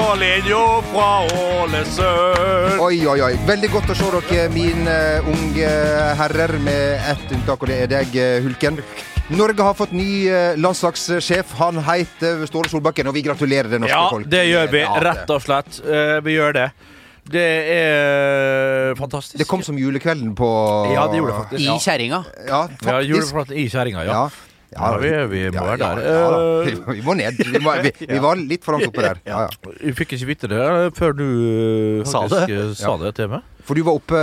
Stålinjo fra Ålesund. Oi, oi, oi. Veldig godt å se dere, mine unge herrer, med ett unntak, og det er deg, eh, Hulken. Norge har fått ny eh, landslagssjef. Han heter Ståle Solbakken, og vi gratulerer det norske Ja, folk. det gjør vi. Rett og slett. Eh, Vi gjør det. Det er fantastisk. Det kom som julekvelden på Ja, det gjorde det faktisk. I kjerringa. Ja, faktisk. Ja, julekvelden juleflaten i kjerringa, ja. Ja. Ja, vi, vi må være der. ja. Eh, Vi må ned. Vi, må, vi, vi var litt for langt oppe der. Ja, ja. Fikk ikke vite det før du eh, Sa det? eh, sa det til meg. For du var oppe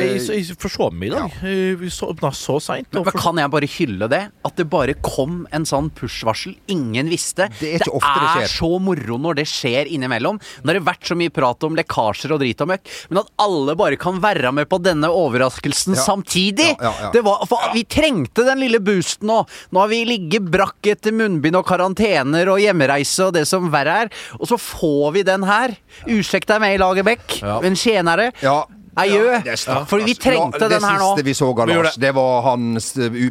Jeg, jeg forsov meg i dag. Jeg- Vi så- åpna så seint. Men kan jeg bare hylle det? At det bare kom en sånn push-varsel ingen visste. Det er ikke ofte det skjer. er så moro når det skjer innimellom. Nå har det vært så mye prat om lekkasjer og drit og møkk, men at alle bare kan være med på denne overraskelsen Ja. samtidig! Ja, ja, ja. Det var, for Vi trengte den lille boosten nå. Nå har vi ligget brakk etter munnbind og karantener og hjemmereise og det som verre er, og så får vi den her. Ursekt deg med i Lagerbäck, Ja. en tjenere. Ja. Adjø. Ja, det. For vi trengte Ja, den her nå. Det siste vi så av Lars, det var han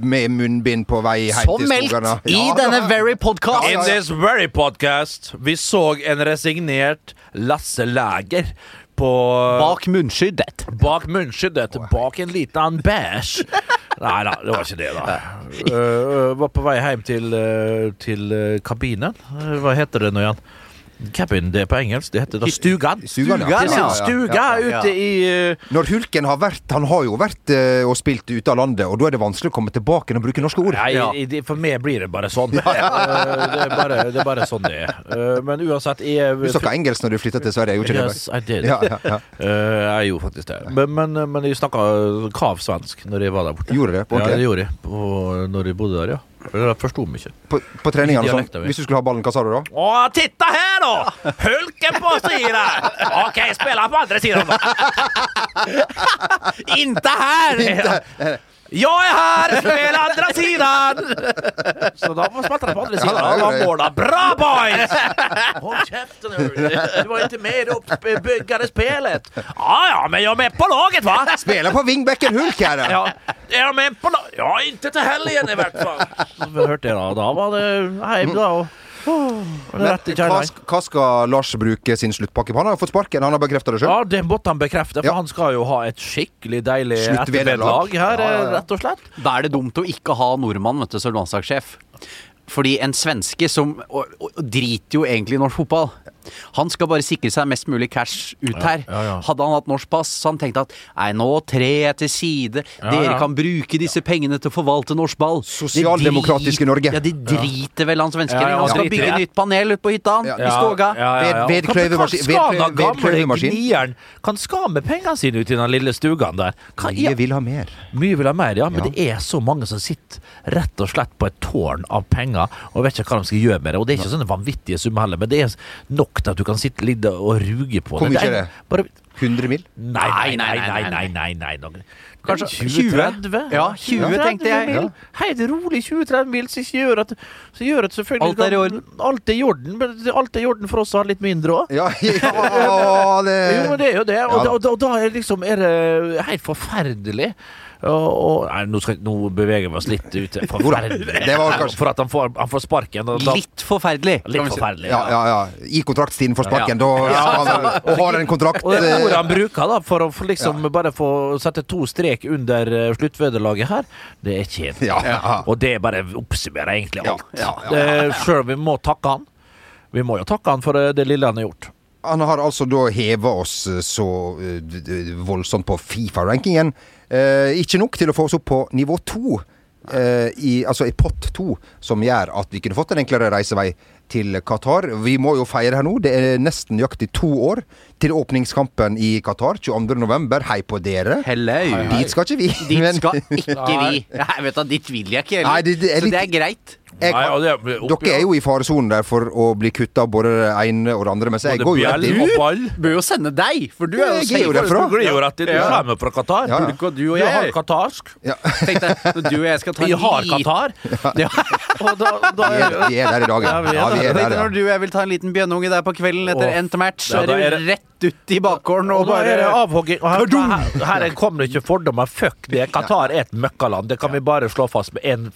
med munnbind på vei hjem Som til meldt i Ja, denne. Very podcast. In this very podcast vi så en resignert Lasse Læger på Bak munnskyddet. Bak munnskyddet, bak en liten bæsj. Nei da, det var ikke det, da. Uh, var på vei hjem til, uh, til uh, kabinen. Uh, hva heter det nå igjen? Cabin, det er på engelsk. Det heter da stugan. Stugan, ja. Er Ja, stuga ute i uh, Når Hulken har vært Han har jo vært uh, og spilt ute av landet, og da er det vanskelig å komme tilbake og bruke norske ord. Nei, det- for meg blir det bare sånn. Uh, det, er bare, det er bare sånn det er. Men uansett jeg, Du snakka engelsk når du flytta til Sverige, gjorde ikke det? Yes, I did. Ja, ja, ja. Jeg gjorde faktisk det. Men, men, men jeg snakka kav svensk når jeg var der borte. Gjorde det? På Ja, det gjorde jeg på, når jeg bodde der, ja. Jeg forsto meg ikke. På, på treningene og sånn. Hvis du skulle ha ballen, hva sa du da? Å, titta her da! Hulken på sida! Okej, spela på andre sida. Inte her! Inte här! er her! här, andre siden!' sidan! Så da spilte de på andre siden. Ja, da, måla. Bra boys! Hold kjeften. Du var ikke med i det spillet. spelet. Ja, ja, men jeg er med på laget va? Spiller på vingbekken Hulk her! Ja, Er de med på laget? Ja, ikke til helgen i hvert fall. Så hørte jeg da. Da var det heim da. Og, og Men, rett i hva, hva skal Lars bruke sin sluttpakke på? Han har fått sparken, han har bekrefta det sjøl. Ja, det måtte han bekrefte, for Ja. han skal jo ha et skikkelig deilig ettervederlag her, Ja, ja, ja. rett og slett. Da er det dumt å ikke ha nordmann vet du, som landslagssjef. Fordi en svenske som og, og, og driter jo egentlig i norsk fotball. Han skal bare sikre seg mest mulig cash ut her. ja, ja. Hadde han hatt norsk pass, så han tenkte at nei, nå trer jeg til side. Dere ja. kan bruke disse pengene til å forvalte norsk ball. Sosialdemokratiske Norge. Ja, de driter vel han svensken Ja, i. ja, Han skal bygge nytt panel ute på hytta han, Ja. i Ståga. Ved- vedkløyvemaskin- kan skame pengene sine ut i den lille stugan der? Mye vil ha mer. Mye vil ha mer, ja, men Ja. det er så mange som sitter rett og slett på et tårn av penger og vet ikke hva de skal gjøre med det. Og det er ikke sånne vanvittige summer heller, men det er nok til at du kan sitte litt og ruge på Hvor mye er det? Bare, 100 mil? nei, nei, nei, nei, nei, nei, nei, nei. Kanskje 20-30? Ja, 20 tenkte jeg. mil. Helt rolig 20-30 mil, som gjør at, så gjør at selvfølgelig Alt er i orden. Alt er i orden, men alt er i orden for oss som har litt mindre òg. Ja, ja det Jo, men det er jo det. Og, Ja da. da, og, da, og da er, liksom, er det helt forferdelig Og, og, nei, nå, skal, nå beveger vi oss litt ut. Kanskje- For at han får, han får sparken. og da- Litt forferdelig. Litt forferdelig. Ja, ja, ja. I kontraktstiden får sparken. Ja. Da skal han og har en kontrakt Og det er ordet eh, han bruker da for å få liksom bare få sette to strek under eh, sluttvederlaget her, det er kjedelig. Ja, ja. Og det bare oppsummerer egentlig alt. Ja, Selv om vi må takke han. Vi må jo takke han for eh, det lille han har gjort. Han har altså da heva oss eh, så eh, voldsomt på Fifa-rankingen. Eh, ikke nok til å få oss opp på nivå to, eh, i, altså i pott to, som gjør at vi kunne fått en enklere reisevei til Qatar. Vi må jo feire her nå. Det er nesten nøyaktig to år til åpningskampen i Qatar 22.11. Hei på dere. Hello. Dit skal ikke vi. Dit men- skal ikke vi. Jeg vet at Dit vil jeg ikke heller. Nei, det- det litt... Så det er greit. Jeg, Nei, er oppi- dere er jo i faresonen der for å bli kutta av både det ene og det andre, mens jeg går jo rett inn. Du. Bør jo sende deg, for du er jo er safe. derfra. Du glir jo rett inn. Du er med fra Qatar. Ja, ja. Du og jeg har qatarsk. Ja. Tenk deg, når du og jeg skal ta Vi har Qatar. Ja. Og da, da Vi er, vi er der i dag, ja. Vi er når du og jeg vil ta en liten bjønnunge der på kvelden etter Åh. endt match, så Ja, er det det- rett ut i bakgården og Og da er det bare avhogging. Og her, her, her kommer det ikke fordommer. Fuck det. Qatar er et møkkaland. Det kan vi bare slå fast med en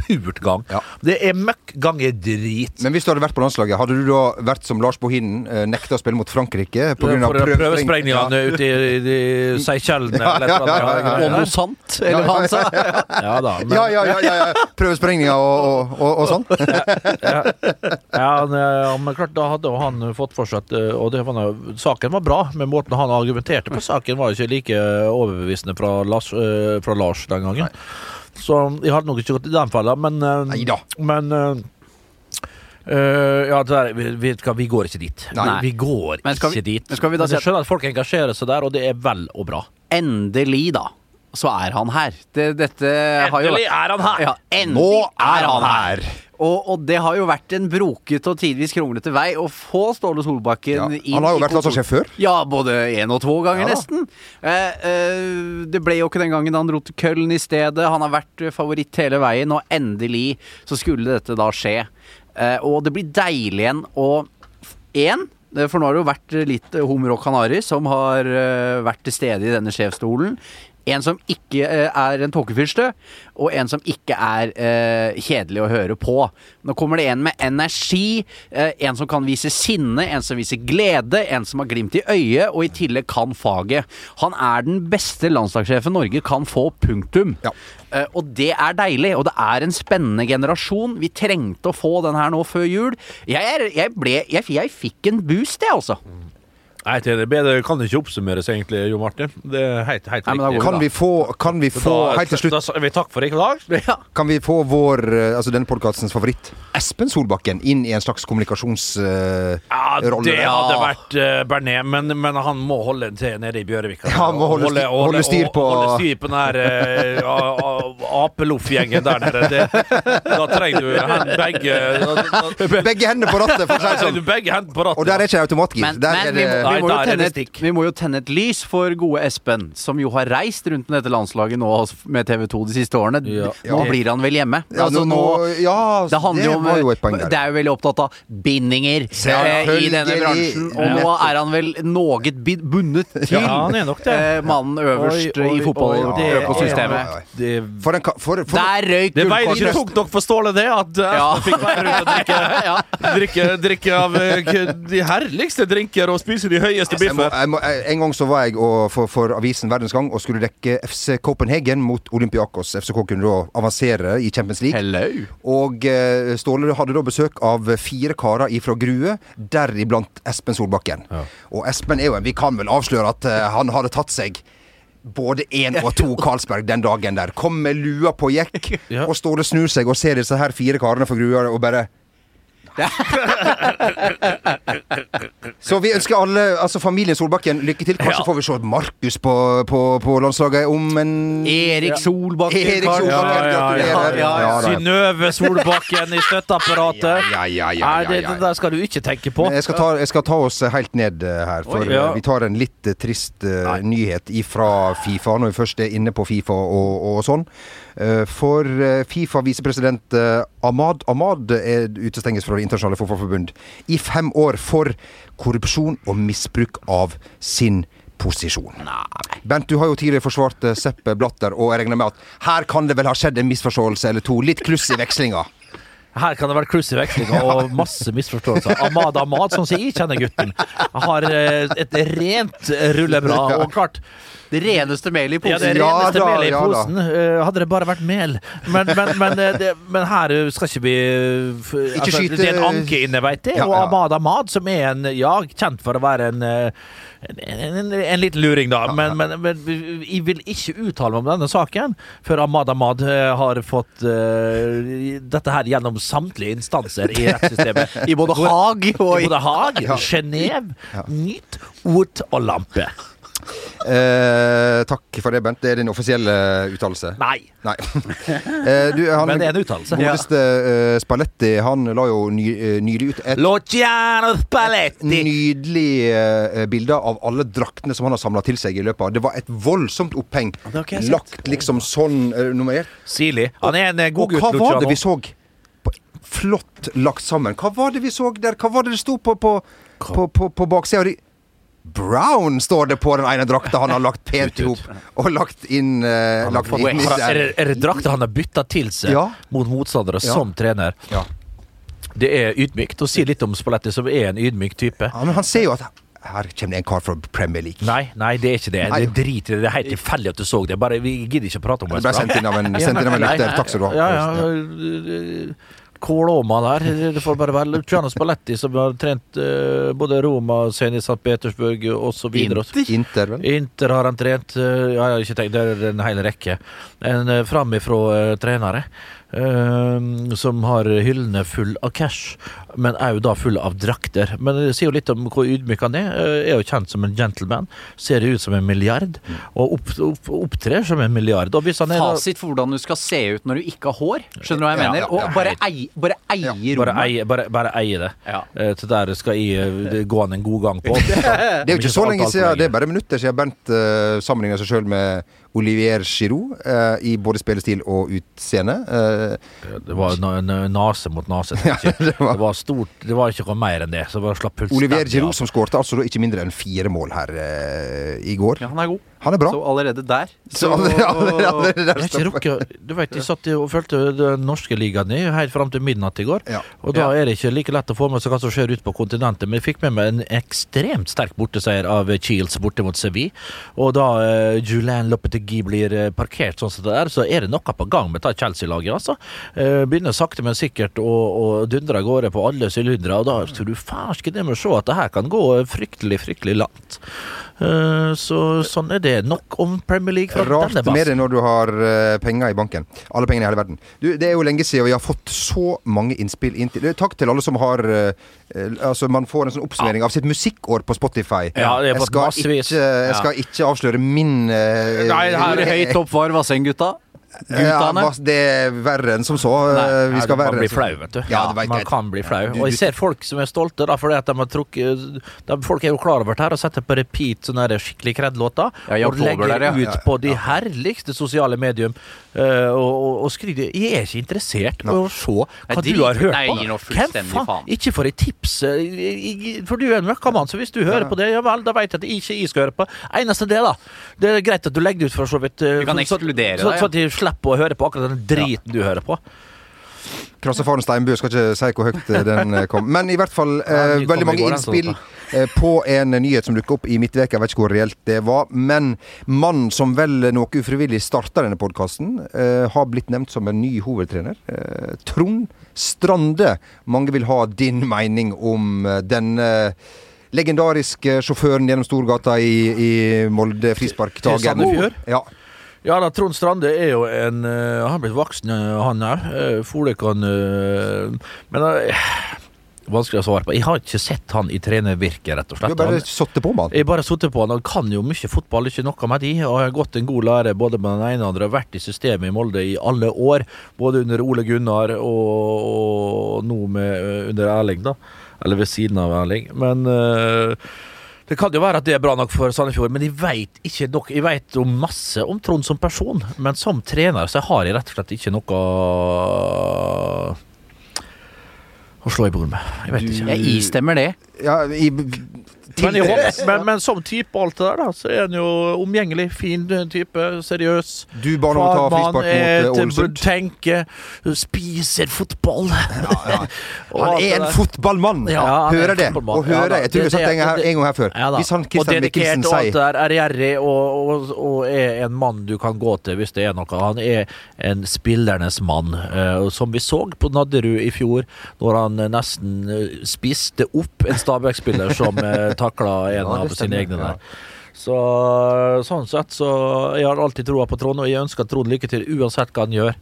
forpult gang. Ja. Det er møkk ganger drit. Men hvis du hadde vært på landslaget, hadde du da vært som Lars Bohinen, eh, nekta å spille mot Frankrike pga. prøvesprengningene prøvesprengningene ute i, i, i Seychellene Ja, eller ja, ja, ja, annet. Og noe sant, eller hva han sa. Ja da. Men, Ja, ja, ja, ja, ja. Prøvesprengninger og, og, og, og sånn. Ja, han, eh, men klart, da hadde han fått for seg at eh, Og det var, noe- saken var bra, men måten han argumenterte på saken, var ikke like overbevisende fra Lars, fra Lars den gangen. Så jeg hadde nok ikke gått i den fella, men eh, Neida. Men eh, eh, ja, der, vi, vi går ikke dit. Nei. Vi går Men skal vi- ikke dit. men skal vi da Men jeg skjønner at folk engasjerer seg der, og det er vel og bra. Endelig, da, så er han her. Det, dette har jo Endelig er han her! Ja, endelig Nå er han her! Og, og det har jo vært en broket og tidvis kronglete vei å få Ståle Solbakken Ja. inn Han har jo vært landslagssjef før. Ja, både én og to ganger, Ja nesten. Eh, eh, det ble jo ikke den gangen han dro til Køln i stedet. Han har vært favoritt hele veien, og endelig så skulle dette da skje. Eh, og det blir deilig igjen å Én, eh, for nå har det jo vært litt Homer hummer og kanari som har eh, vært til stede i denne sjefsstolen. En som ikke eh, er en tåkefyrste, og en som ikke er eh, kjedelig å høre på. Nå kommer det en med energi, eh, en som kan vise sinne, en som viser glede, en som har glimt i øyet, og i tillegg kan faget. Han er den beste landslagssjefen Norge kan få, punktum. Ja. Eh, og det er deilig, og det er en spennende generasjon. Vi trengte å få den her nå før jul. Jeg, er, jeg, ble, jeg, jeg fikk en boost, jeg, altså. Nei, det bedre kan det ikke oppsummeres, egentlig, Jo Martin. Det er helt, helt Nei, riktig. Kan vi få, kan vi få Da- helt til slutt Da sier vi takk for i dag. Ja. Kan vi få vår, eh, altså denne podkastens favoritt, Espen Solbakken, inn i en slags kommunikasjonsrolle? Ja, det hadde vært uh, Bernet, men, men han må holde til nede i Bjørvika. Ja, han må holde styr- holde styr på- Holde styr på den her uh, apeloff-gjengen der nede. Det, da trenger du hen, begge da, da, Begge hendene på rattet, for å si det sånn. begge hendene på rattet. Og der er ikke automatgir. Men, Der men er vi, det må, vi, må tenne vi må jo tenne et lys for gode Espen, som jo har reist rundt med dette landslaget nå med TV 2 de siste årene. Ja. Nå Ja. blir han vel hjemme? ja, Altså, nå, ja, det handler jo om var jo et poeng der. Det er jo veldig opptatt av bindinger eh, i denne bransjen. Og nå er han vel noe bundet til Ja, han er nok det. eh, mannen øverst Oi, oi, i fotballøkosystemet. Det, For en, for, for, Der røyk det veier ikke tungt nok for Ståle, det, at Ja. Espen fikk være rundt og drikke, drikke, drikke av uh, de herligste drinker og spise de høyeste må, biffer. en gang så var jeg og, for, for avisen Verdens Gang og skulle dekke FC Copenhagen mot Olympiakos. FCK kunne da avansere i Champions League. Hello. Og uh, Ståle hadde da besøk av fire karer ifra Grue, deriblant Espen Solbakken. Og Espen er jo en Vi kan vel avsløre at uh, han hadde tatt seg både én og to Carlsberg den dagen der. Kom med lua på jekk, Ja. og Ståle snur seg og ser disse her fire karene fra Grue og bare Så vi ønsker alle, altså familien Solbakken, lykke til. Kanskje Ja. får vi se Markus på, på, på landslaget om en Erik Solbakken, Erik. Solbakken, gratulerer. Ja. Synnøve Solbakken i støtteapparatet. Ja, ja, ja, ja, Nei, det, det der skal du ikke tenke på. Jeg skal, ta, jeg skal ta oss helt ned eh, her, for Oi, eh, vi tar en litt eh, trist uh, nyhet ifra Fifa, når vi først er inne på Fifa og, og sånn. Eh, For eh, Fifa visepresident eh, Ahmad Ahmad er utestenges fra Det internasjonale fotballforbund i fem år for korrupsjon og misbruk av sin posisjon. Bent, du har jo tidligere forsvart Sepp Blatter, og jeg regner med at her kan det vel ha skjedd en misforståelse eller to? Litt kluss i vekslinga? Her kan det være kluss i vekslinga og masse misforståelser. Ahmad Ahmad, som jeg kjenner gutten, har eh, et rent rullebra. Og klart Det reneste melet i posen. Ja, det det Ja reneste da, melet i posen. Ja, hadde det bare vært mel. Men, men, men, eh, det, men her eh, skal ikke vi Ikke altså, skyte- Det er en anke inne, veit jeg. Og Amad Ahmad Ahmad, som er en ja, kjent for å være en eh, en, en, en liten luring, da. Men, men, men jeg vil ikke uttale meg om denne saken før Ahmad Ahmad eh, har fått uh, dette her gjennom samtlige instanser i rettssystemet. I både Haag og I i både Haag, Genéve, Nyt, Ot og Lampe. Eh, takk for det, Bent. Det er din offisielle uttalelse? Nei, Nei. Eh, du, han, men det er en uttalelse. Godeste eh, Spalletti, han la jo ny, eh, nylig ut et Luciano Spalletti. nydelig eh, bilde av alle draktene som han har samla til seg i løpet av Det var et voldsomt oppheng. Lagt liksom sånn uh, nummerert. Sirlig. Han er en eh, god Og hva var det vi så? Flott lagt sammen. Hva var det vi så der? Hva var det det sto på, på, på, på, på baksida? Brown står det på den ene drakta han har lagt pent i hop. Og lagt inn, uh, lagt inn er, er, det- drakta han har bytta til seg Ja. mot motstandere Ja. som trener? Ja. Det er ydmykt. Og si litt om Spalletti, som er en ydmyk type. Ja, men han ser jo at her kommer det en kar fra Premier League. Nei, nei, det er ikke det. Nei. Det driter i det. Det er helt tilfeldig at du så det. Bare, vi gidder ikke å prate om Det det. ble sendt inn av en, sendt inn av en lytter. Takk skal du ha. Ja, ja. Kålåma der. Det får bare være Luciano Spalletti, som har trent uh, både Roma, Zenit St. Petersburg osv. Inter, vel? Inter har han trent. Uh, Ja, jeg har ikke tenkt, det er en hel rekke. En uh, framifrå uh, trenere. Eh, som har hyllene full av cash, men òg da full av drakter. Men det sier jo litt om hvor ydmyk han er. Eh, er jo kjent som en gentleman. Ser ut som en milliard, og opp, opp, opptrer som en milliard. Og hvis han er Fasit for hvordan du skal se ut når du ikke har hår. Skjønner du hva jeg Ja, mener? ja, Og bare eie, bare eie bare rommet. eie, bare, bare eie det. Ja. Eh, til der skal jeg eh, gå han en god gang på. Det er jo ikke så lenge siden, det er bare minutter siden Bernt uh, sammenligna seg sjøl med Olivier Giroud eh, i både spillestil og utseende. Eh, Det var na- na- nase mot nase. Ja, det var- Det var stort Det var ikke noe mer enn det. Så bare slapp Olivier Giroud som skårte altså ikke mindre enn fire mål her eh, i går. Ja, han er god. Han er bra. Så allerede der Så der Du vet, De satt og fulgte den norske ligaen i helt fram til midnatt i går. Ja. Og da Ja. er det ikke like lett å få med seg hva som skjer ute på kontinentet. Men jeg fikk med meg en ekstremt sterk borteseier av Chiels borte mot Seville. Og da uh, Julian Lopetegui blir eh, parkert sånn som det er, så er det noe på gang med det Chelsea-laget. altså. Uh, begynner sakte, men sikkert å, å dundre av gårde på alle sylindere. Og da tror du farsken det med å se at det her kan gå fryktelig, fryktelig langt. Eh, så sånn er det. Nok om Premier League fra Rart denne med det når du har eh, penger i banken. Alle pengene i hele verden. Du, det er jo lenge siden vi har fått så mange innspill inn til Takk til alle som har eh, Altså, man får en sånn oppsummering av sitt musikkår på Spotify. Ja, det er jeg, skal ikke, jeg skal ikke avsløre min uh, Nei, her er høyt opp var Vassendgutta? Ja, Guttene? det er verre enn som så. Nei, vi skal man være blir flau, vet du. Ja, det man kan bli flau. Og jeg ser folk som er stolte da, fordi at de har trukket de, Folk er jo klar over det her og setter på repeat sånne der skikkelig kred-låter. Ja, og legger der, ja. ut på de herligste sosiale medium eh, og, og, og skriver Jeg er ikke interessert i å se hva Nei, du har hørt nei, på. Hvem faen? faen. Ikke for et tips, eh, for du er en møkkamann, så hvis du hører på det, ja vel, da vet jeg at jeg ikke jeg skal høre på. Eneste det, da. Det er greit at du legger det ut for så vidt. eh, Du kan ekskludere deg, slipper å høre på akkurat den driten du hører på. Krassefaren Steinbu skal ikke si hvor høyt eh, den eh, kom. Men i hvert fall eh, veldig mange innspill eh, på en nyhet som dukket opp i midtveka. Jeg vet ikke hvor reelt det var. Men mannen som vel noe ufrivillig starta denne podkasten, eh, har blitt nevnt som en ny hovedtrener. Eh, Trond Strande. Mange vil ha din mening om denne legendariske sjåføren gjennom Storgata i, i Molde. Til Sandefjord? Ja. Ja da, Trond Strande er jo en eh, Han har blitt voksen, eh, han òg. Uh, Fole kan eh, Men eh, Vanskelig å svare på. Jeg har ikke sett han i trenervirke, rett og slett. Du har bare sittet på med han. jeg bare sittet på han. Han kan jo mye fotball, ikke noe med de. Og har gått en god lære både med den ene og den andre. Har vært i systemet i Molde i alle år. Både under Ole Gunnar og, og nå med, eh, under Erling, da. Eller ved siden av Erling. Men eh, det kan jo være at det er bra nok for Sandefjord, men jeg vet ikke nok. Jeg vet jo masse om Trond som person, men som trener så har jeg rett og slett ikke noe å slå i bord med. Jeg vet ikke. Jeg istemmer det. Ja, i, Men, dels. men, men som type og alt det der, da, så er han jo omgjengelig. Fin type, seriøs. Du ba ham om ta frispark mot eh, Ålesund. tenke, spiser fotball. Og Han er en fotballmann! Ja, er hører det. fotballmann. Og hører Ja, Jeg tror jeg har sagt det en, det- her, en gang her før. Ja. Hvis han og Christian Mikkelsen og alt sier det der, er gjerrig og, og, og er en mann du kan gå til hvis det er noe. Han er en spillernes mann. eh, som vi så på Nadderud i fjor, når han nesten eh, spiste opp en Stabæk-spiller som uh, takla en av sine egne der. Så Sånn sett så Jeg har alltid troa på Trond, og jeg ønsker Trond lykke til uansett hva han gjør.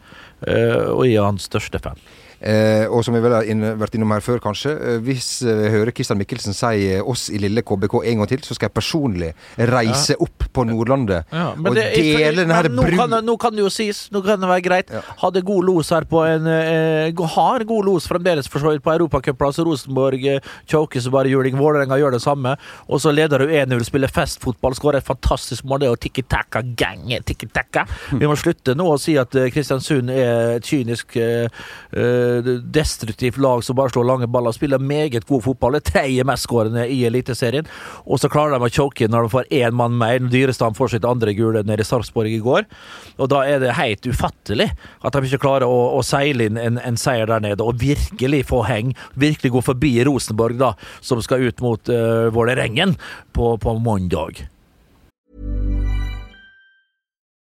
eh, og jeg er hans største fan. Eh, og som vi vel har inn, vært innom her før, kanskje. Eh, hvis eh, jeg hører Kristian Mikkelsen si eh, oss i lille KBK en gang til, så skal jeg personlig reise opp på Nordlandet og dele den her men nå, kan, det- nå kan det jo sies, nå kan det være greit. Ja. Hadde god los her på en eh, Har god los fremdeles for så vidt på Europacupplass. Rosenborg eh, choker så bare juling. Vålerenga gjør det samme. Og så leder du 1-0, spiller festfotball, skårer et fantastisk mål. Det er jo tikki-takka-gang. Tikki-takka. Vi må slutte nå å si at eh, Kristiansund er kynisk, eh, eh, destruktivt lag som bare slår lange baller. Spiller meget god fotball. Det tredje mestskårende i Eliteserien. Og så klarer de å choke når de får én mann mer. Dyrestam får sitt andre gule nede i Sarpsborg i går. Og da er det helt ufattelig at de ikke klarer å, å seile inn en, en seier der nede og virkelig få heng. Virkelig gå forbi Rosenborg, da, som skal ut mot uh, Vålerengen på, på mandag.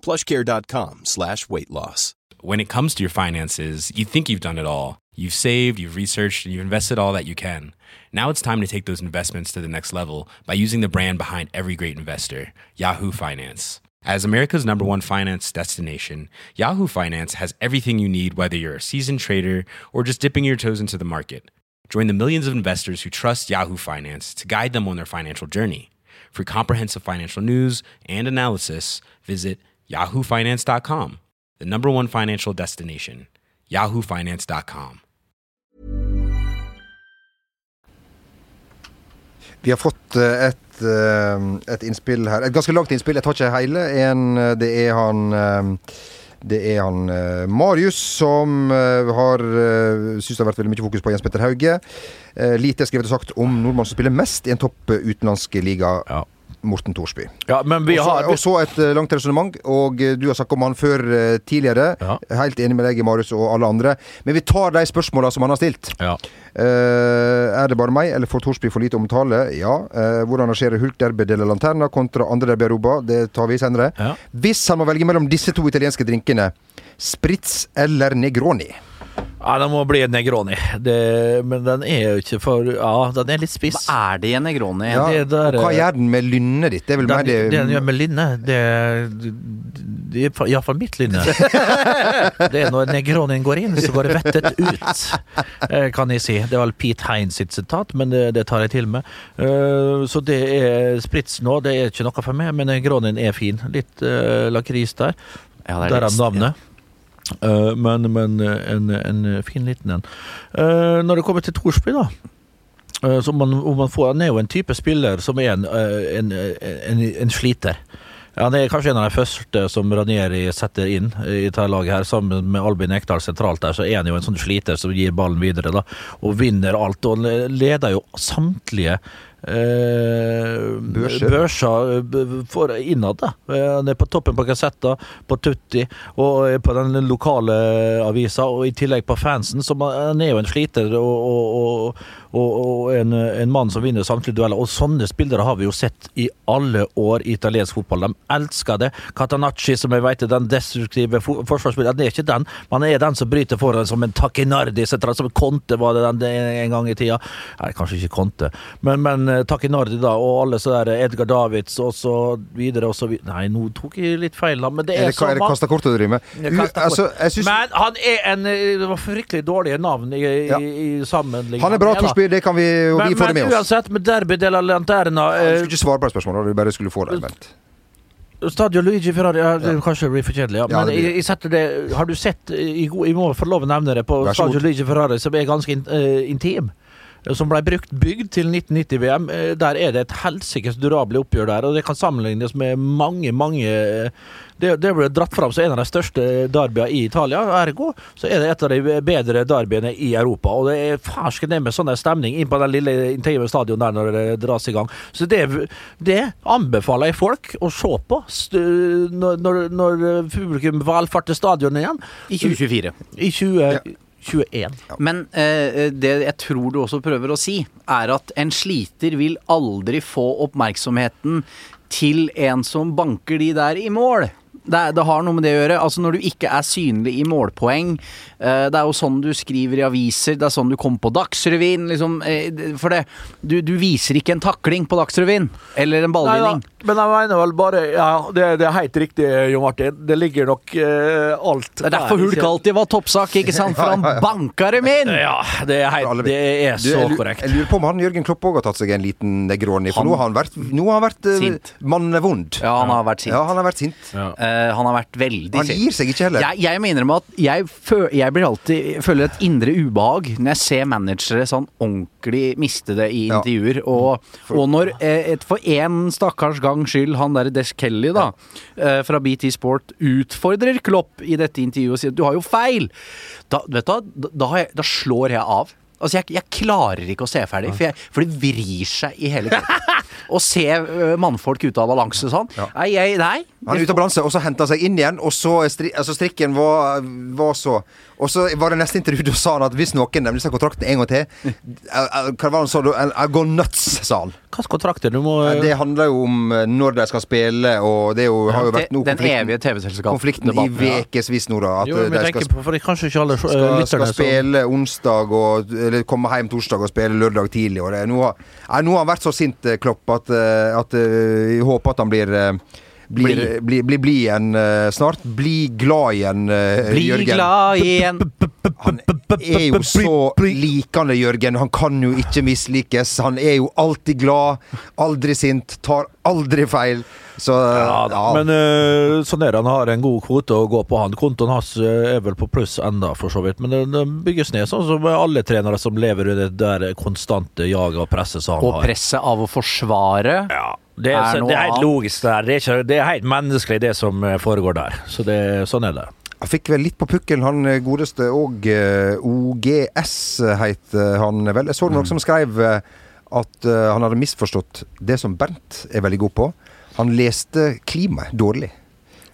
plushcare.com slash weight loss. when it comes to your finances, you think you've done it all. You've saved, you've researched, and you've invested all that you can. Now it's time to take those investments to the next level by using the brand behind every great investor, Yahoo Finance. As America's number one finance destination, Yahoo Finance has everything you need, whether you're a seasoned trader or just dipping your toes into the market. Join the millions of investors who trust Yahoo Finance to guide them on their financial journey. For comprehensive financial news and analysis, visit yahoofinance.com, the number one financial destination, yahoofinance.com. Vi har fått eh, et, eh, et innspill her. Et ganske langt innspill. Jeg tar ikke hele. En, eh, det er han eh, det er han eh, Marius som uh, har syns det har vært veldig mye fokus på Jens Petter Hauge. Eh, lite er skrevet og sagt om nordmann som spiller mest i en topp utenlandske utenlandsk liga. Ja. Morten Thorsby. Ja, har Og så et eh, langt resonnement, og eh, du har snakket om han før eh, tidligere. Ja. Helt enig med deg, Marius, og alle andre. Men vi tar de spørsmåla som han har stilt. ja. Uh, er det bare meg, eller får Thorsby for lite omtale? Ja. Uh, hvordan arrangerer Hulk derby della Lanterna kontra andre derby Aruba? Det tar vi senere. Hvis han må velge mellom disse to italienske drinkene, Spritz eller Negroni? Ja, det må bli en Negroni. Det, men den er jo ikke for Ja, den er litt spiss. Hva er det i en Negroni? Ja, det der, og hva eh, gjør den med lynnet ditt? Det er vel Den, det det den gjør med lynnet, det, det er iallfall mitt lynne. Det er når Negronien går inn, så går det vettet ut, eh, kan jeg si. Det var vel Pete Hines sitt sitat, men det, det tar jeg til med. Eh, Så det er sprits nå, det er ikke noe for meg, men Negronien er fin. Litt uh, lakris der. Ja, er Derav navnet. Eh, men men eh, en, en fin liten en. Eh, når det kommer til Thorsby, da. eh, så man, man får, han er jo en type spiller som er en, eh, en, en, sliter. Han er kanskje en av de første som Ranieri setter inn i dette laget. her Sammen med Albin Ekdal sentralt der, så er han jo en sånn sliter som gir ballen videre. da Og vinner alt. Og leder jo samtlige eh, Børser. børser eh, for innad. Eh, Han er på toppen på kassetter, på Tutti og er på den lokale avisa, og i tillegg på fansen. Så man, han er jo en sliter og, og, og, og, og en, en mann som vinner samtlige dueller. Og sånne spillere har vi jo sett i alle år i italiensk fotball. De elsker det. Catanacci, som jeg vet er den destruktive fo- forsvarsspilleren, det er ikke den. Man er den som bryter foran som en Takinardi, som Conte var det den en gang i tida. Nei, kanskje ikke Conte, men, men eh, Takinardi da, og alle så der Edgar Davids og så videre og så videre. Nei, nå tok jeg litt feil, da, men det er, Er det, er det kasta kort du driver med? Altså, synes, Men han er en eh, Det var fryktelig dårlige navn i, Ja. i, i sammenligning. han er bra, da. Torsby. Det kan vi, og Men, vi får det med oss. uansett, med Derby de la Lanterna Du eh, skulle ikke svare på det spørsmålet, du bare skulle få det. Bent. Stadio Luigi Ferrari ja, det Kanskje det blir for kjedelig, ja. Ja, Men jeg, jeg setter det Har du sett Jeg må få lov å nevne det på Stadio. Luigi Ferrari, som er ganske in, uh, intim. Eh, Som ble brukt bygd til 1990-VM. Der er det et helsikes durable oppgjør der, og det kan sammenlignes med mange, mange eh, Det, det ble dratt fram som en av de største derbyene i Italia. Ergo så er det et av de bedre derbyene i Europa. Og det er farsken ned med sånn stemning inn på den lille intime stadion der når det dras i gang. Så det, det anbefaler jeg folk å se på når, når, når publikum valfarter stadionet igjen I 2024. i 2021. Men eh, det jeg tror du også prøver å si, er at en sliter vil aldri få oppmerksomheten til en som banker de der i mål. Det, er- det har noe med det å gjøre. Altså Når du ikke er synlig i målpoeng eh, Det er jo sånn du skriver i aviser, det er sånn du kommer på Dagsrevyen. Liksom, eh, for det, du, du viser ikke en takling på Dagsrevyen. Eller en ballvinning. Nei men jeg mener vel bare Ja, det, det er helt riktig, Jo Martin. Det ligger nok uh, alt Det er derfor Hulk alltid var toppsak, ikke sant? For han banka dem inn! Ja, det er, helt, det er Du, så jeg, korrekt. jeg lurer på om han Jørgen Klopp òg har tatt seg en liten Negroni, for Han- nå har han vært, nå har han vært uh, Sint. mannevond. Ja, han har vært sint. Ja, han har vært sint. Eh, han har vært veldig Han gir seg ikke heller. Jeg, jeg må innrømme at jeg, fø jeg blir alltid føler et indre ubehag når jeg ser managere sånn ordentlig miste det i intervjuer. Og, og når eh, et, for én stakkars gangs skyld han derre Desh Kelly da, eh, fra BT Sport utfordrer Klopp i dette intervjuet og sier at du har jo feil, da, vet du, da, da, jeg, da slår jeg av. Altså, jeg, jeg klarer ikke å se ferdig, for, jeg, for det vrir seg i hele kroppen. Å se eh, mannfolk ute av balanse sånn. Nei, jeg, nei. Han er ute av balanse, og så henter han seg inn igjen, og så altså strikken var, var så Og så var det neste intervju, da sa han at hvis noen nevner seg kontrakten en gang til eh, eh, Hva var han sa? I go nuts, sa han. Hvilke kontrakter du må Det handler jo om eh, når de skal spille, og det jo, har jo vært noe Den evige TV-selskapet. konflikten i ukevis nå, da. At Jo, eh, de skal, på, for er kanskje ikke alle eh, skal, skal spille onsdag og Eller komme hjem torsdag og spille lørdag tidlig. Og det, nå, har, nå har han vært så sint, eh, Klopp, at, eh, at eh, jeg håper at han blir eh, blir, Bli. bli blir blid igjen eh, snart. Bli glad igjen, eh, Bli Jørgen. glad igjen. Han er jo så likende, Jørgen. Han kan jo ikke mislikes. Han er jo alltid glad, aldri sint, tar aldri feil. Så ja, da. ja. Men uh, sånn er det. Han har en god kvote å gå på, han. Kontoen hans eh, er vel på pluss enda, for så vidt. Men det, det bygges ned, sånn som alle trenere som lever under det der konstante jaget og presset som han Og har. presset av å forsvare. Ja, det er, er noe det er helt annet. logisk der. Det er, ikke, det er helt menneskelig, det som eh, foregår der. Så det, sånn er det. Han fikk vel litt på pukkelen, han eh, godeste og eh, OGS het han vel. Jeg så noen som skrev at han hadde misforstått det som Bernt er veldig god på. Han leste klimaet dårlig.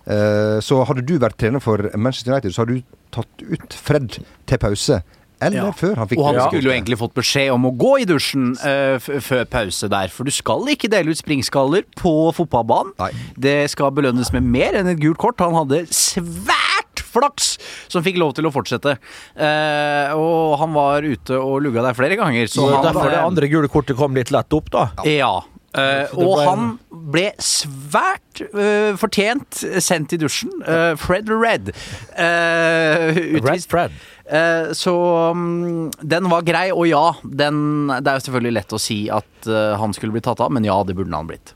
Eh, så hadde du vært trener for Manchester United, så hadde du tatt ut Fred til pause. Eller Ja. før han fikk Og han skulle jo egentlig fått beskjed om å gå i dusjen uh, før pause der, for du skal ikke dele ut springskaller på fotballbanen. Nei. Det skal belønnes med mer enn et gult kort. Han hadde svært flaks som fikk lov til å fortsette. Uh, og han var ute og lugga der flere ganger, så Så derfor det andre gule kortet kom litt lett opp, da. Ja. Uh, og ble- han ble svært uh, fortjent sendt i dusjen. Uh, Fred Red. Uh, Red Fred. Eh, så mm, den var grei, og ja, den, det er jo selvfølgelig lett å si at eh, han skulle bli tatt av, men ja, det burde han blitt.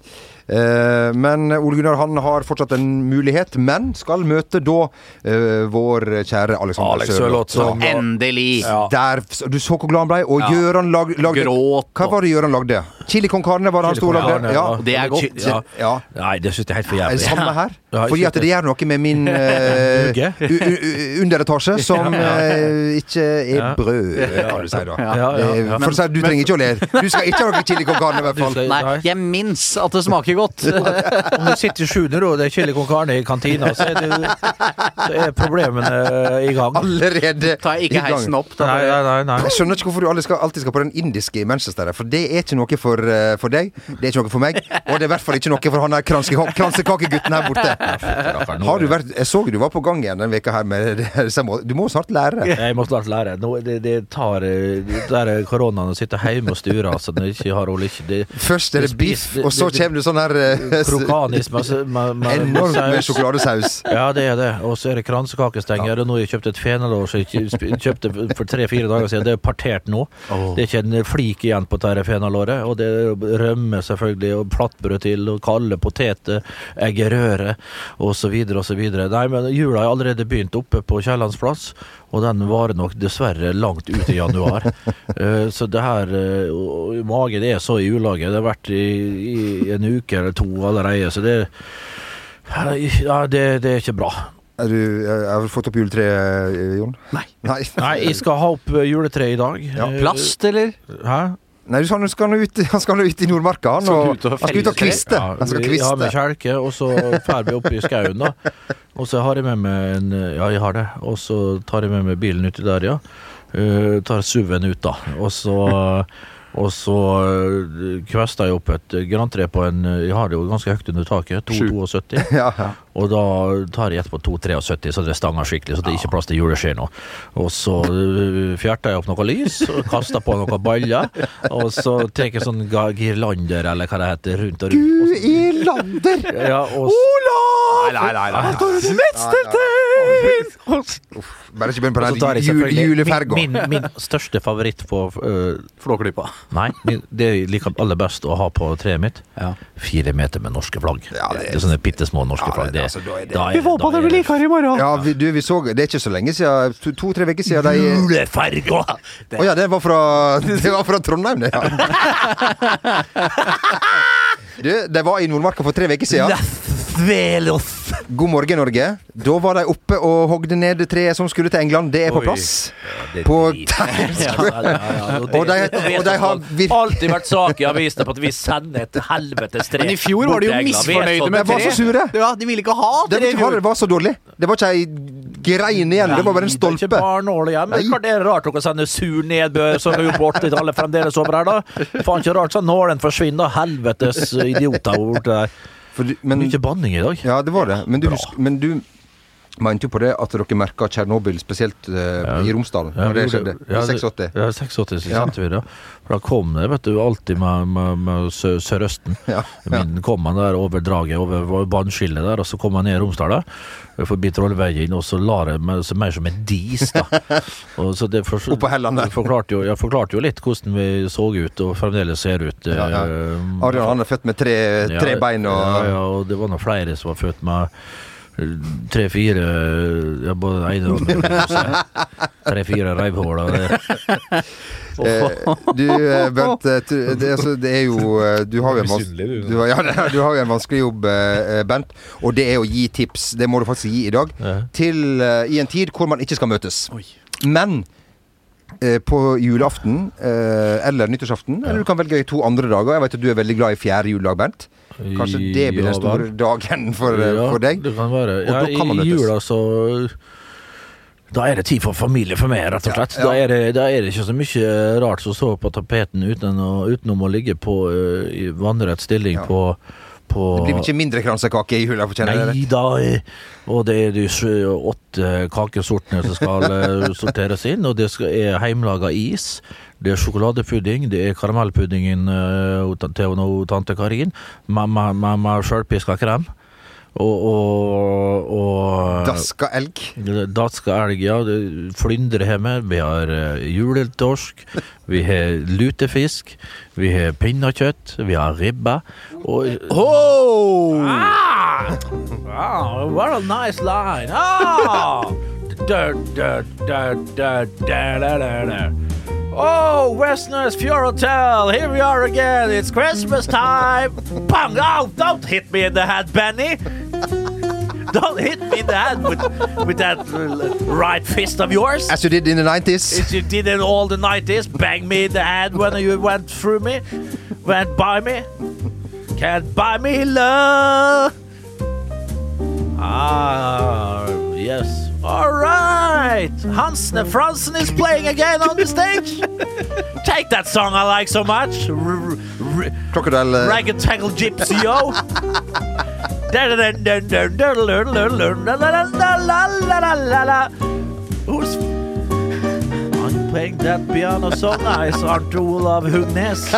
Eh, men Ole Gunnar han har fortsatt en mulighet, men skal møte da eh, vår kjære Alexander Alex Sørloth. Som- Endelig! Ja. Der, du så hvor glad han ble, og Ja. Gøran lag, lagde Gråt Hva var det Gøran lagde? Chili con carne var det han sto og lagde? Ja. Det er godt. Ja. ja. Nei, det syns jeg er helt for jævlig. samme her? Ja, Fordi at det gjør noe med min eh, Hugge? u- u- u- underetasje, som uh, ikke er brød, kan du si da. Ja. For å si, du trenger ikke å le. Du skal ikke ha noe chili con carne, i hvert fall. Nei, jeg minnes at det smaker godt. Om du sitter i sjuende og det er chili con carne i kantina, så er, det, så er problemene i gang. Allerede Tar jeg ikke heisen opp. Da. Nei, nei, nei. nei. Jeg skjønner ikke hvorfor du skal, alltid skal på den indiske i Manchester. For det er ikke noe for, eh, for deg. Det er ikke noe for meg. Og det er i hvert fall ikke noe for han der kranse- kransekakegutten her borte. Har du vært Jeg så du var på gang igjen denne veka her med Du må snart lære. Jeg må snart lære. Nå, det, det tar eh, Det der er koronaen å sitte hjemme og sture, altså. Når ikke har rolle, ikke det, Først er det biff, og så kommer det sånn her Krokanisme. Krokanis med, med, med, Enormt med sjokoladesaus. Ja, det er det. Og så er det kransekakestenger. Og nå har jeg kjøpt et fenalår som jeg kjøpte for tre-fire dager siden. Det er partert nå. Det er ikke en flik igjen på dette fenalåret. Og det er rømme, selvfølgelig, og plattbrød til, og kalde poteter, eggerøre, osv., osv. Nei, men jula har allerede begynt oppe på Kiellands plass. Og den varer nok dessverre langt ut i januar. Eh, så det her eh, Magen er så i ulaget. Det har vært i, i en uke eller to allerede, så det ja, det, det er ikke bra. Er du, eh, har du fått opp juletreet, eh, Jon? Nei. Nei. Nei, jeg skal ha opp juletreet i dag. Ja. Eh, Plast, eller? Hæ? Nei, han skal nå ut, ut i Nordmarka. Han, Skal ut og han skal ut og kviste. Ja, kviste. Han skal vi har med kjelke, og så drar vi opp i skauen, da. Og så har jeg med meg en Ja, jeg har det. Og så tar jeg med meg bilen uti der, ja. Uh, tar SUV-en ut, da. Og så og så uh, kvesta jeg opp et grantre på en Jeg har det jo ganske høyt under taket. 2,72. ja, Ja. Og da tar jeg etterpå 2,73, så det stanger skikkelig. Så det er ikke plass til juleskje nå. Og så uh, fjerter jeg opp noe lys, og kaster på noen baller. Og så tar jeg sånn girlander, eller hva det heter, rundt og rundt. Du i lander! Ja, og Olav! Nei, nei, nei. Bare ikke begynn på den juleferga. min, min, min største favoritt på uh, Flåklypa. Nei, min, det jeg liker aller best å ha på treet mitt. Ja. Fire meter med norske flagg. Ja, det det, er- er sånne bitte små norske Ja, flagg. Det- Det, altså, da er det- da er- Vi får på det blir vi liker i morgen! Ja, vi, du, vi så Det er ikke så lenge siden. to- To-tre uker siden de Å oh, ja, det var fra, det var fra Trondheim, det. Ja. Du, de var i Nordmarka for tre uker siden. Svelos! God morgen, Norge. Da var de oppe og hogde ned treet som skulle til England. Det er på plass. Det er På. Times Ja, ja, ja, ja, Og de- det- det og de har vir- alltid vært sak i avisene på at vi sender et helvetes tre Men i fjor var de jo misfornøyde med treet. De var så sure. Ja, de ville ikke ha Det tre ikke, det var så dårlig. Det var ikke ei grein igjen. Det var bare en stolpe. Det er barnål igjen. Men klart det er rart dere sender sur nedbør som vi gjorde på 80-tallet fremdeles over her, da. Faen ikke rart sånn nålen forsvinner. Helvetes idioter borte der. For men, Mye banning i dag. ja, det var det. Men du, husk, men du mente jo på det at dere merka Tsjernobyl, spesielt eh, i Romsdal, Ja, når det skjedde. ja, I 86. Ja, 86 så Ja. vi det. For da kom det, vet du, alltid med, med, med sø Sørøsten. Ja, ja. Min kom han der over draget, over vannskillet der, og så kom han ned Romsdal der, forbi Trollveien, og så la det meg så mer som en dis, da. Og så det for, Oppå Helland der. Forklarte jo, jeg forklarte jo litt hvordan vi så ut, og fremdeles ser ut. Ja, ja. Arian, Adrian han er født med tre, tre bein og ja, ja, og det var nå flere som var født med tre-fire ja, Både det ene og det andre. Tre-fire reivhull. og det- Eh, du, eh, Bent, eh, det, altså, det er jo Du har jo en, vans du. du, ja, du har jo en vanskelig jobb, eh, Bent. Og det er å gi tips. Det må du faktisk gi i dag. Til eh, I en tid hvor man ikke skal møtes. Men eh, på julaften eh, eller nyttårsaften, eller du kan velge to andre dager. Jeg vet at du er veldig glad i fjerde juledag, Bent. Kanskje det blir den store dagen for, eh, Ja, for deg? Det kan være. Ja, kan I jula så Da er det tid for familie for meg, rett og slett. Ja, ja. Da, er det, da er det ikke så mye rart som står på tapeten uten å, utenom å ligge på uh, i vannrett stilling Ja. på, på Det blir ikke mindre kransekake i jula, Nei da. eh, Og det er de åtte kakesortene som skal sorteres inn. Og det skal, er heimelaga is. Det er sjokoladepudding. Det er karamellpuddingen eh, til tante Karin. Med sjølpiska krem. Og, og, og Daska elg. Daska elg, ja. Flyndre har Vi har eh, juletorsk. Vi har lutefisk. Vi har pinnekjøtt. Vi har ribbe. Og Oh! Ah! Wow, what a nice line. Ah! Da, da, da, Oh, Westerners Hotel, here we are again. It's Christmas time. Bang! Oh, don't hit me in the head, Benny. Don't hit me in the head with, with that right fist of yours. As you did in the 90s. As you did in all the 90s, bang me in the head when you went through me, went by me. Can't buy me love. Ah, yes. All right. Hansne Fransen is playing again on the stage. Take that song I like so much. R- r- Crocodile eh, Rag and Tangle Gypsy, yo. Who's I'm playing that piano so nice, aren't you, Olav Hugnes?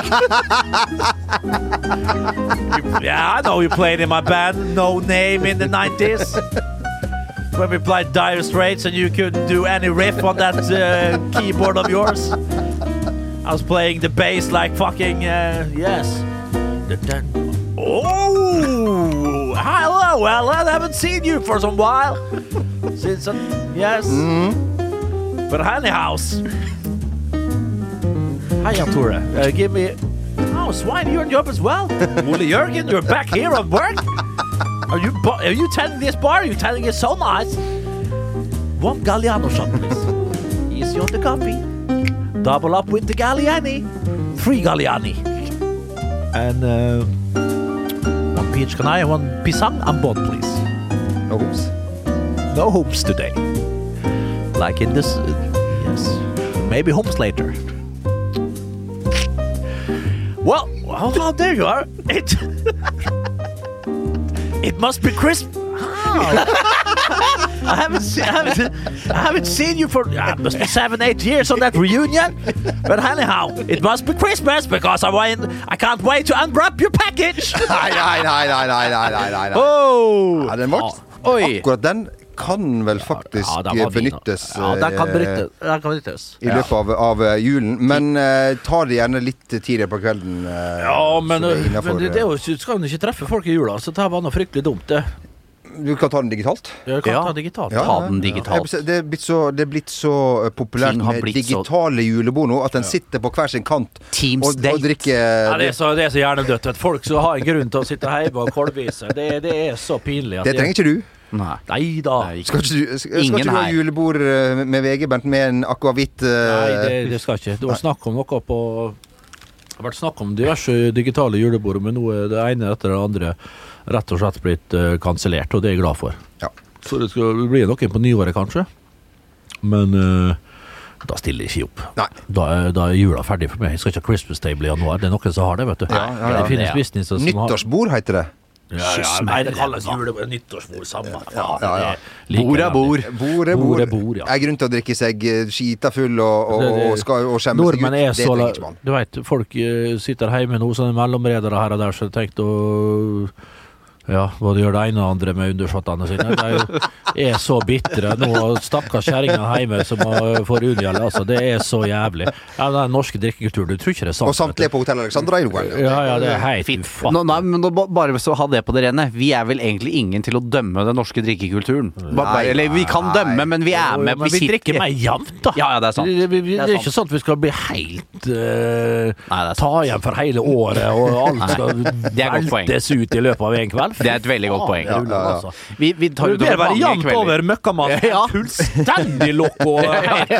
yeah, I know you played in my band, No Name, in the 90s. When we played Dire Straits and you couldn't do any riff on that uh, keyboard of yours. I was playing the bass like fucking, uh, yes. Oh, hello, well, I haven't seen you for some while. Since, uh, yes. But anyhow. Hiya, Tore. Uh, give me. Oh, Swine, you're on job as well. Ole Jørgen, you're back here on work. Are you are you telling this bar? Are you telling it so nice? One Galliano shot, please. Easy on the coffee. Double up with the Galliani. Three Galliani. And uh, one peach canai and one pisang and bon, please. No hoops. No hopes today like in this. Uh, yes. Maybe Homes later. Well, well, there you are. It. it must be crisp. I haven't, seen, I, haven't, I haven't seen you for uh, must be seven, eight years on that reunion. But anyhow, it must be Christmas because I wait. I can't wait to unwrap your package. nei, nei, nei, nei, nei, nei, nei. nei. Oh. Ja, den ble, Oi. Akkurat den kan vel faktisk Ja, benyttes Ja, kan eh, benyttes. Kan benyttes. i løpet av, av eh, julen. Men uh, ta det gjerne litt tidligere på kvelden. Uh, Ja, men, det men det, det er jo, skal jo ikke treffe folk i jula, så det var noe fryktelig dumt, det. Du kan ta den digitalt. Jeg kan Ja. ta digitalt. Ja, Ta den digitalt. Det er blitt så, det er blitt så eh, populært med digitale så- julebord nå at den sitter på hver sin kant Teams og, date. og drikker Ja, det, er så, det er så hjernedødt. Folk som har en grunn til å sitte hjemme og kolbise. Det, det er så pinlig. at Det trenger ikke du. Nei. Nei da. Nei, Skal ikke du, skal, skal ikke du ha julebord eh, med VG, Bernt, med en akevitt Nei, uh, det, det skal ikke. Det var snakk om noe på Det har vært snakk om diverse digitale julebord, men nå er det ene etter det andre rett og slett blitt uh, kansellert, og det er jeg glad for. Ja. Så det skal bli noen på nyåret, kanskje. Men uh, da stiller jeg ikke opp. Nei. Da er, da er jula ferdig for meg. Jeg skal ikke ha Christmas Table i januar. Det er noen som har det, vet du. Ja, ja, ja. Det finnes Ja. businesser som har Nyttårsbord heter det. Ja, meg. nei, det kalles julebord, nyttårsbord, samme faen. ja, ja. det Bord er jævlig. bord. Bord er Bord bord. er bord, ja. Er grunn til å drikke seg eh, skita full og, og, Det- det- og, skal, og skjemme seg ut. Nordmenn er Det så trenger ikke man. Du vet, folk eh, sitter hjemme nå, sånne mellomredere her og der, så jeg tenkte å ja, hva de gjør det ene og andre med undersåttene sine. De er jo er så bitre nå. Stakkars kjerringa hjemme som får unngjeld. Altså, det er så jævlig. Ja, Den norske drikkekulturen, du tror ikke det er sant? Og samtlige på Hotell Alexandra i jo. Ja, ja, det er helt Fint. Nå, nei, men nå, bare så ha det på det rene. Vi er vel egentlig ingen til å dømme den norske drikkekulturen. Nei, Eller vi kan dømme, men vi er med. men vi drikker mer jevnt, da. Ja, ja, det er sant. Det, vi, vi, det, Det er ikke sånn at vi skal bli helt uh, Nei, det sant. Ta igjen for hele året, og alt skal Det veltes ut i løpet av en kveld. Det er et veldig godt poeng. Ja, ja, ja. altså. Vi, vi tar Det ut over mange jevnt kvelder. over møkkamann. Ja. Fullstendig loco. Helt,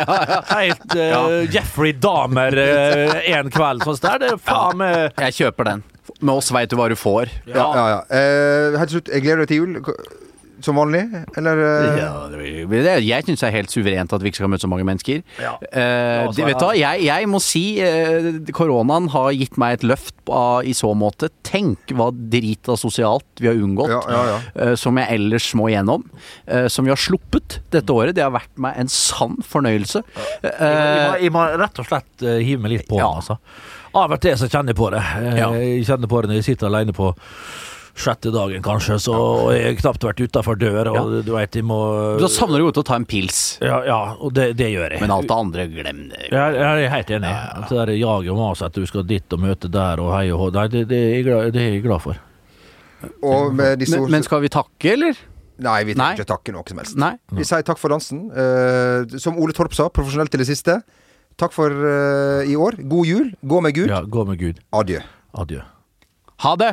helt eh, Jeffrey Dahmer uh, en kveld sånn der. Det er faen meg Jeg kjøper den. Med oss veit du hva du får. Ja, ja, ja. Uh, helt til slutt, jeg gleder deg til jul. Som vanlig, eller? eh? Ja, det- det- jeg syns det er helt suverent at vi ikke skal møte så mange mennesker. Ja. Eh, altså, det- vet du hva, jeg, jeg må si eh, koronaen har gitt meg et løft av, i så måte. Tenk hva drit av sosialt vi har unngått. Ja, ja, ja. eh, som jeg ellers må igjennom. eh, som vi har sluppet dette året. Det har vært meg en sann fornøyelse. Jeg må, Eh, jeg må rett og slett eh, hive meg litt på Ja. altså. Av og til så kjenner jeg på det. Eh, Ja. Jeg kjenner på det når jeg sitter alene på sjette dagen, kanskje, så og jeg har knapt vært utafor dør, og du veit, jeg må da savner du godt å ta en pils. ja, ja, og det, det gjør jeg. Men alt det andre, glem det. Jeg, jeg er helt enig. Ja, Det der jaget og maset at du skal dit og møte der og hei og hå, nei, det, det, er jeg glad, det er jeg glad for. Og med disse Men, men skal vi takke, eller? Nei, vi trenger ikke takke noe som helst. Nei? Vi sier takk for dansen. Uh, som Ole Torp sa, profesjonelt til det siste. Takk for uh, i år. God jul. Gå med Gud. Ja, gå med Gud. Adjø. Adjø. Ha det!